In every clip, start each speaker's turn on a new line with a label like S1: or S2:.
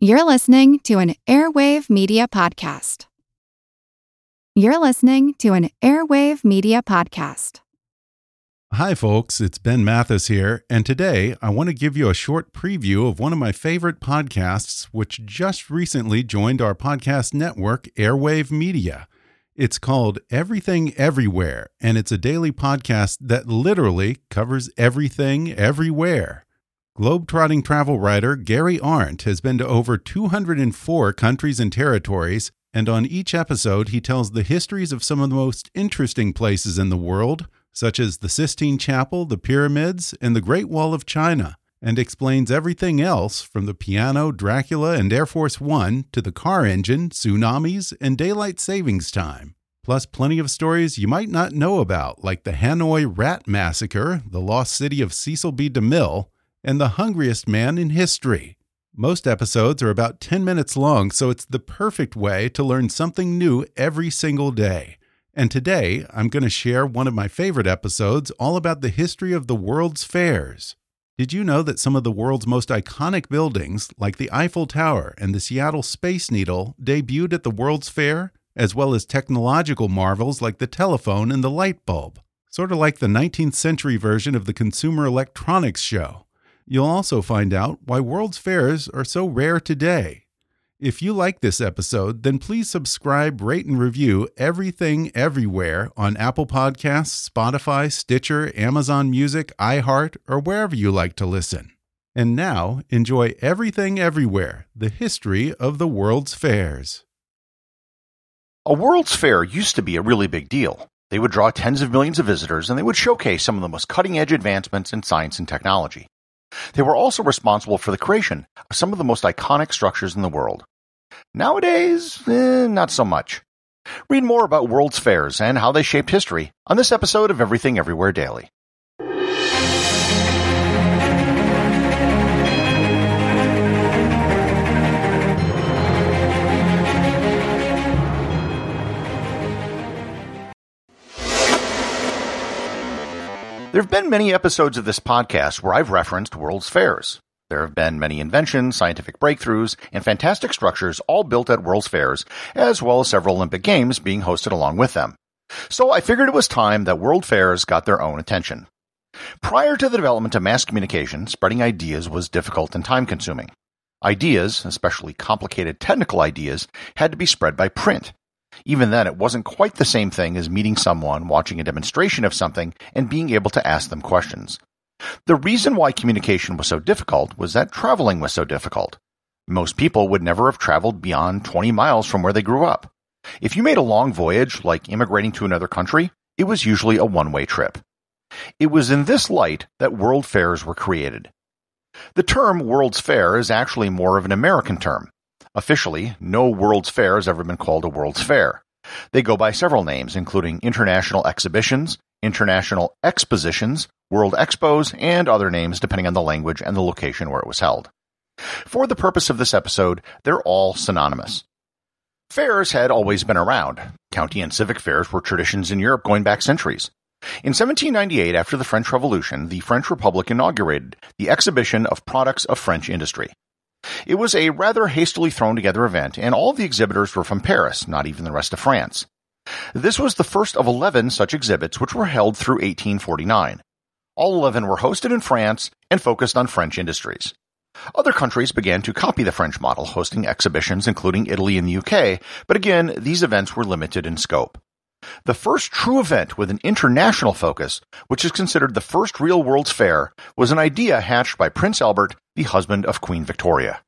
S1: You're listening to an Airwave Media Podcast. You're listening to an Airwave Media Podcast.
S2: Hi, folks. It's Ben Mathis here, and today I want to give you a short preview of one of my favorite podcasts, which just recently joined our podcast network, Airwave Media. It's called Everything Everywhere, and it's a daily podcast that literally covers everything everywhere. Globetrotting travel writer Gary Arndt has been to over 204 countries and territories, and on each episode, he tells the histories of some of the most interesting places in the world, such as the Sistine Chapel, the pyramids, and the Great Wall of China, and explains everything else from the piano, Dracula, and Air Force One to the car engine, tsunamis, and daylight savings time. Plus, plenty of stories you might not know about, like the Hanoi Rat Massacre, the lost city of Cecil B. DeMille, and the hungriest man in history. Most episodes are about 10 minutes long, so it's the perfect way to learn something new every single day. And today, I'm going to share one of my favorite episodes all about the history of the world's fairs. Did you know that some of the world's most iconic buildings, like the Eiffel Tower and the Seattle Space Needle, debuted at the World's Fair, as well as technological marvels like the telephone and the light bulb? Sort of like the 19th century version of the Consumer Electronics Show. You'll also find out why World's Fairs are so rare today. If you like this episode, then please subscribe, rate, and review Everything Everywhere on Apple Podcasts, Spotify, Stitcher, Amazon Music, iHeart, or wherever you like to listen. And now, enjoy Everything Everywhere The History of the World's Fairs.
S3: A World's Fair used to be a really big deal. They would draw tens of millions of visitors and they would showcase some of the most cutting edge advancements in science and technology. They were also responsible for the creation of some of the most iconic structures in the world. Nowadays, eh, not so much. Read more about World's Fairs and how they shaped history on this episode of Everything Everywhere Daily. There have been many episodes of this podcast where I've referenced World's Fairs. There have been many inventions, scientific breakthroughs, and fantastic structures all built at World's Fairs, as well as several Olympic Games being hosted along with them. So I figured it was time that World Fairs got their own attention. Prior to the development of mass communication, spreading ideas was difficult and time consuming. Ideas, especially complicated technical ideas, had to be spread by print, even then, it wasn't quite the same thing as meeting someone, watching a demonstration of something, and being able to ask them questions. The reason why communication was so difficult was that traveling was so difficult. Most people would never have traveled beyond 20 miles from where they grew up. If you made a long voyage, like immigrating to another country, it was usually a one-way trip. It was in this light that world fairs were created. The term World's Fair is actually more of an American term. Officially, no World's Fair has ever been called a World's Fair. They go by several names, including International Exhibitions, International Expositions, World Expos, and other names depending on the language and the location where it was held. For the purpose of this episode, they're all synonymous. Fairs had always been around. County and civic fairs were traditions in Europe going back centuries. In 1798, after the French Revolution, the French Republic inaugurated the Exhibition of Products of French Industry. It was a rather hastily thrown together event, and all the exhibitors were from Paris, not even the rest of France. This was the first of 11 such exhibits which were held through 1849. All 11 were hosted in France and focused on French industries. Other countries began to copy the French model, hosting exhibitions including Italy and the UK, but again, these events were limited in scope. The first true event with an international focus, which is considered the first real World's Fair, was an idea hatched by Prince Albert, the husband of Queen Victoria.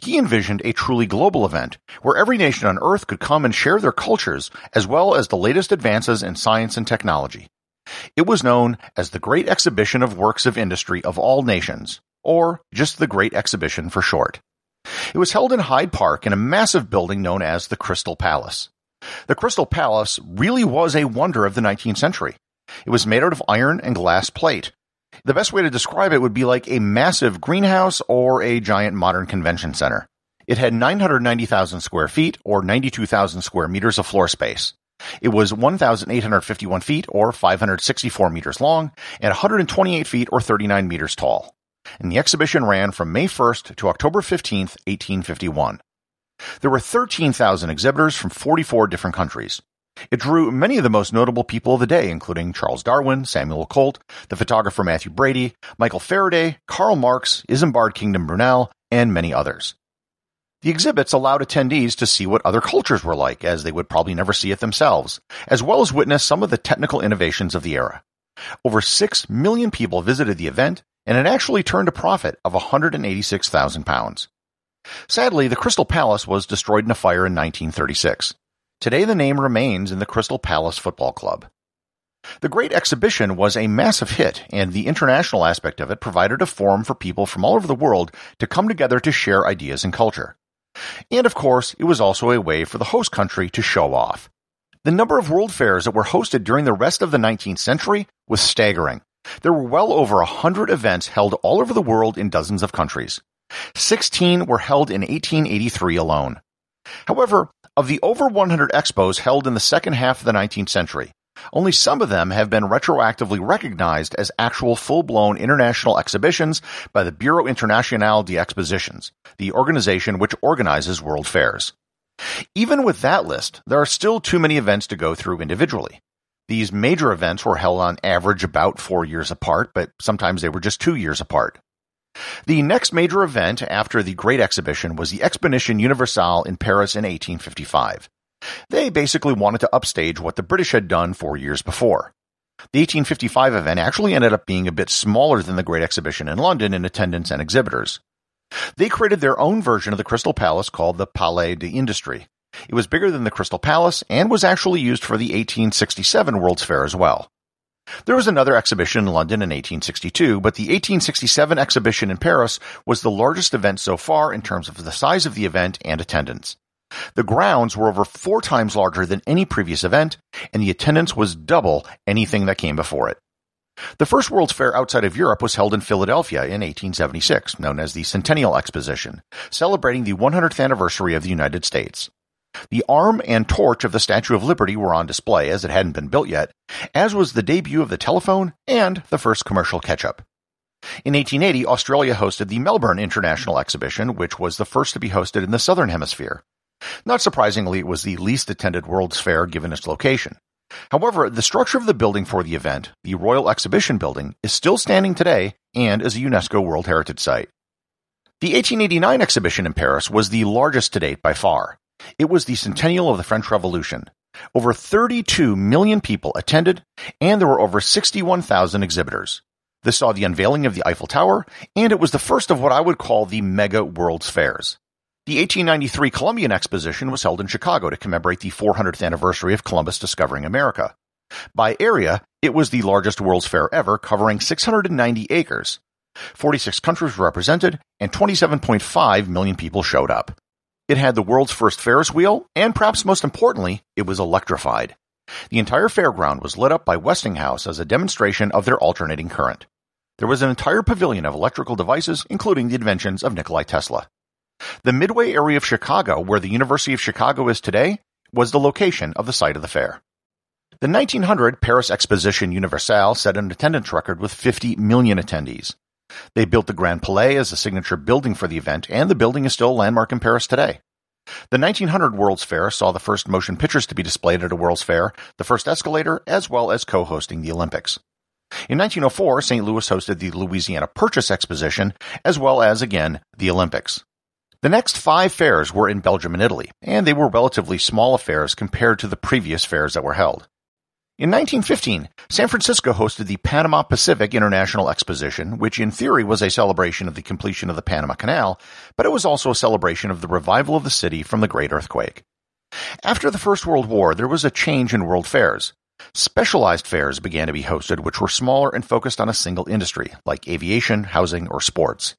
S3: He envisioned a truly global event where every nation on Earth could come and share their cultures as well as the latest advances in science and technology. It was known as the Great Exhibition of Works of Industry of All Nations, or just the Great Exhibition for short. It was held in Hyde Park in a massive building known as the Crystal Palace. The Crystal Palace really was a wonder of the 19th century. It was made out of iron and glass plate. The best way to describe it would be like a massive greenhouse or a giant modern convention center. It had 990,000 square feet or 92,000 square meters of floor space. It was 1,851 feet or 564 meters long and 128 feet or 39 meters tall. and the exhibition ran from May 1st to October 15th, 1851. There were 13,000 exhibitors from 44 different countries. It drew many of the most notable people of the day, including Charles Darwin, Samuel Colt, the photographer Mathew Brady, Michael Faraday, Karl Marx, Isambard Kingdom Brunel, and many others. The exhibits allowed attendees to see what other cultures were like, as they would probably never see it themselves, as well as witness some of the technical innovations of the era. Over 6 million people visited the event, and it actually turned a profit of £186,000. Sadly, the Crystal Palace was destroyed in a fire in 1936. Today the name remains in the Crystal Palace Football Club. The Great Exhibition was a massive hit, and the international aspect of it provided a forum for people from all over the world to come together to share ideas and culture. And of course, it was also a way for the host country to show off. The number of world fairs that were hosted during the rest of the 19th century was staggering. There were well over a hundred events held all over the world in dozens of countries. Sixteen were held in 1883 alone. However, of the over 100 expos held in the second half of the 19th century, only some of them have been retroactively recognized as actual full-blown international exhibitions by the Bureau International des Expositions, the organization which organizes world fairs. Even with that list, there are still too many events to go through individually. These major events were held on average about four years apart, but sometimes they were just two years apart. The next major event after the Great Exhibition was the Exposition Universelle in Paris in 1855. They basically wanted to upstage what the British had done four years before. The 1855 event actually ended up being a bit smaller than the Great Exhibition in London in attendance and exhibitors. They created their own version of the Crystal Palace called the Palais d'Industrie. It was bigger than the Crystal Palace and was actually used for the 1867 World's Fair as well. There was another exhibition in London in 1862, but the 1867 exhibition in Paris was the largest event so far in terms of the size of the event and attendance. The grounds were over four times larger than any previous event, and the attendance was double anything that came before it. The first World's Fair outside of Europe was held in Philadelphia in 1876, known as the Centennial Exposition, celebrating the 100th anniversary of the United States. The arm and torch of the Statue of Liberty were on display as it hadn't been built yet, as was the debut of the telephone and the first commercial ketchup. In 1880, Australia hosted the Melbourne International Exhibition, which was the first to be hosted in the Southern Hemisphere. Not surprisingly, it was the least attended World's Fair given its location. However, the structure of the building for the event, the Royal Exhibition Building, is still standing today and is a UNESCO World Heritage Site. The 1889 exhibition in Paris was the largest to date by far. It was the centennial of the French Revolution. Over 32 million people attended, and there were over 61,000 exhibitors. This saw the unveiling of the Eiffel Tower, and it was the first of what I would call the mega World's Fairs. The 1893 Columbian Exposition was held in Chicago to commemorate the 400th anniversary of Columbus discovering America. By area, it was the largest World's Fair ever, covering 690 acres. 46 countries were represented, and 27.5 million people showed up. It had the world's first Ferris wheel, and perhaps most importantly, it was electrified. The entire fairground was lit up by Westinghouse as a demonstration of their alternating current. There was an entire pavilion of electrical devices, including the inventions of Nikolai Tesla. The Midway area of Chicago, where the University of Chicago is today, was the location of the site of the fair. The 1900 Paris Exposition Universelle set an attendance record with 50 million attendees. They built the Grand Palais as a signature building for the event, and the building is still a landmark in Paris today. The 1900 World's Fair saw the first motion pictures to be displayed at a World's Fair, the first escalator, as well as co-hosting the Olympics. In 1904, St. Louis hosted the Louisiana Purchase Exposition, as well as, again, the Olympics. The next five fairs were in Belgium and Italy, and they were relatively small affairs compared to the previous fairs that were held. In 1915, San Francisco hosted the Panama Pacific International Exposition, which in theory was a celebration of the completion of the Panama Canal, but it was also a celebration of the revival of the city from the Great Earthquake. After the First World War, there was a change in world fairs. Specialized fairs began to be hosted, which were smaller and focused on a single industry, like aviation, housing, or sports.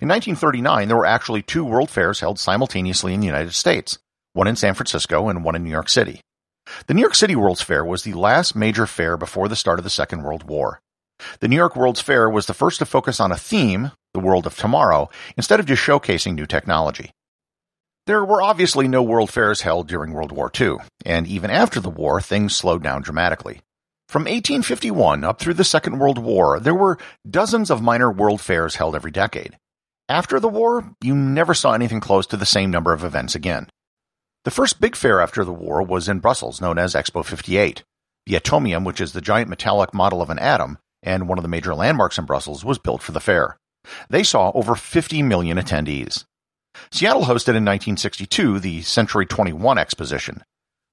S3: In 1939, there were actually two world fairs held simultaneously in the United States, one in San Francisco and one in New York City. The New York City World's Fair was the last major fair before the start of the Second World War. The New York World's Fair was the first to focus on a theme, the world of tomorrow, instead of just showcasing new technology. There were obviously no world fairs held during World War II, and even after the war, things slowed down dramatically. From 1851 up through the Second World War, there were dozens of minor world fairs held every decade. After the war, you never saw anything close to the same number of events again. The first big fair after the war was in Brussels, known as Expo 58. The Atomium, which is the giant metallic model of an atom, and one of the major landmarks in Brussels, was built for the fair. They saw over 50 million attendees. Seattle hosted in 1962 the Century 21 exposition.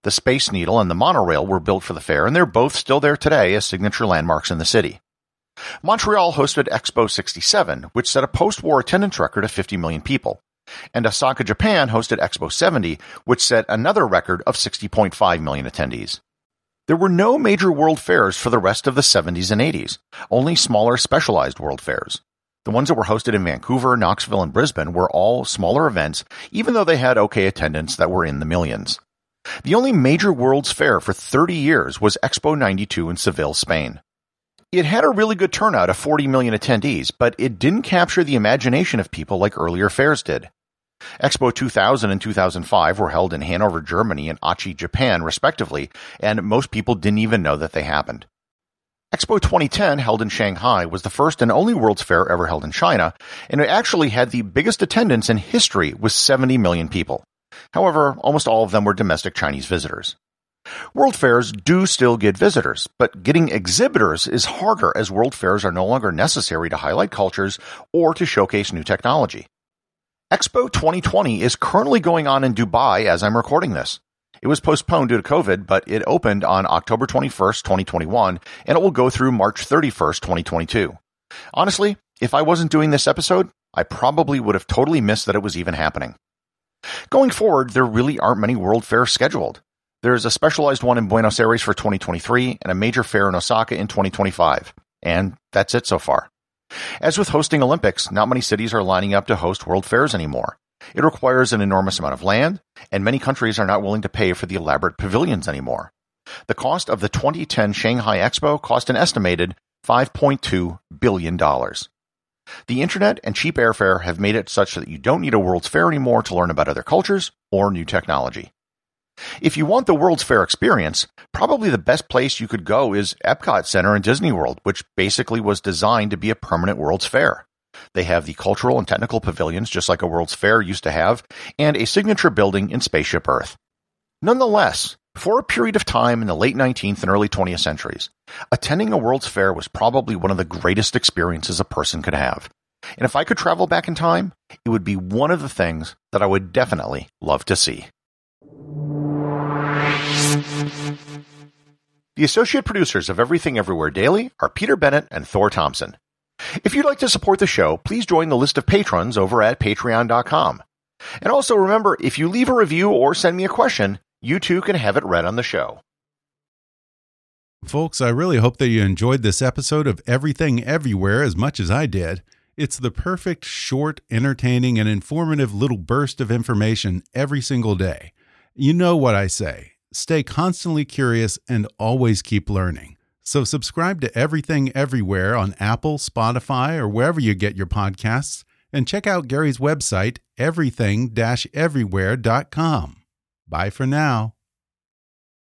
S3: The Space Needle and the monorail were built for the fair, and they're both still there today as signature landmarks in the city. Montreal hosted Expo 67, which set a post-war attendance record of 50 million people. And Osaka, Japan hosted Expo 70, which set another record of 60.5 million attendees. There were no major world fairs for the rest of the 70s and 80s, only smaller specialized world fairs. The ones that were hosted in Vancouver, Knoxville, and Brisbane were all smaller events, even though they had okay attendance that were in the millions. The only major World's Fair for 30 years was Expo 92 in Seville, Spain. It had a really good turnout of 40 million attendees, but it didn't capture the imagination of people like earlier fairs did. Expo 2000 and 2005 were held in Hanover, Germany and Aichi, Japan, respectively, and most people didn't even know that they happened. Expo 2010, held in Shanghai, was the first and only World's Fair ever held in China, and it actually had the biggest attendance in history with 70 million people. However, almost all of them were domestic Chinese visitors. World fairs do still get visitors, but getting exhibitors is harder as world fairs are no longer necessary to highlight cultures or to showcase new technology. Expo 2020 is currently going on in Dubai as I'm recording this. It was postponed due to COVID, but it opened on October 21st, 2021, and it will go through March 31st, 2022. Honestly, if I wasn't doing this episode, I probably would have totally missed that it was even happening. Going forward, there really aren't many World Fairs scheduled. There's a specialized one in Buenos Aires for 2023 and a major fair in Osaka in 2025. And that's it so far. As with hosting Olympics, not many cities are lining up to host World Fairs anymore. It requires an enormous amount of land, and many countries are not willing to pay for the elaborate pavilions anymore. The cost of the 2010 Shanghai Expo cost an estimated $5.2 billion. The internet and cheap airfare have made it such that you don't need a World's Fair anymore to learn about other cultures or new technology. If you want the World's Fair experience, probably the best place you could go is Epcot Center in Disney World, which basically was designed to be a permanent World's Fair. They have the cultural and technical pavilions, just like a World's Fair used to have, and a signature building in Spaceship Earth. Nonetheless, for a period of time in the late 19th and early 20th centuries, attending a World's Fair was probably one of the greatest experiences a person could have. And if I could travel back in time, it would be one of the things that I would definitely love to see. The associate producers of Everything Everywhere Daily are Peter Bennett and Thor Thompson. If you'd like to support the show, please join the list of patrons over at patreon.com. And also remember, if you leave a review or send me a question, you too can have it read on the show.
S2: Folks, I really hope that you enjoyed this episode of Everything Everywhere as much as I did. It's the perfect, short, entertaining, and informative little burst of information every single day. You know what I say stay constantly curious and always keep learning. So, subscribe to Everything Everywhere on Apple, Spotify, or wherever you get your podcasts, and check out Gary's website, everything everywhere.com. Bye for now.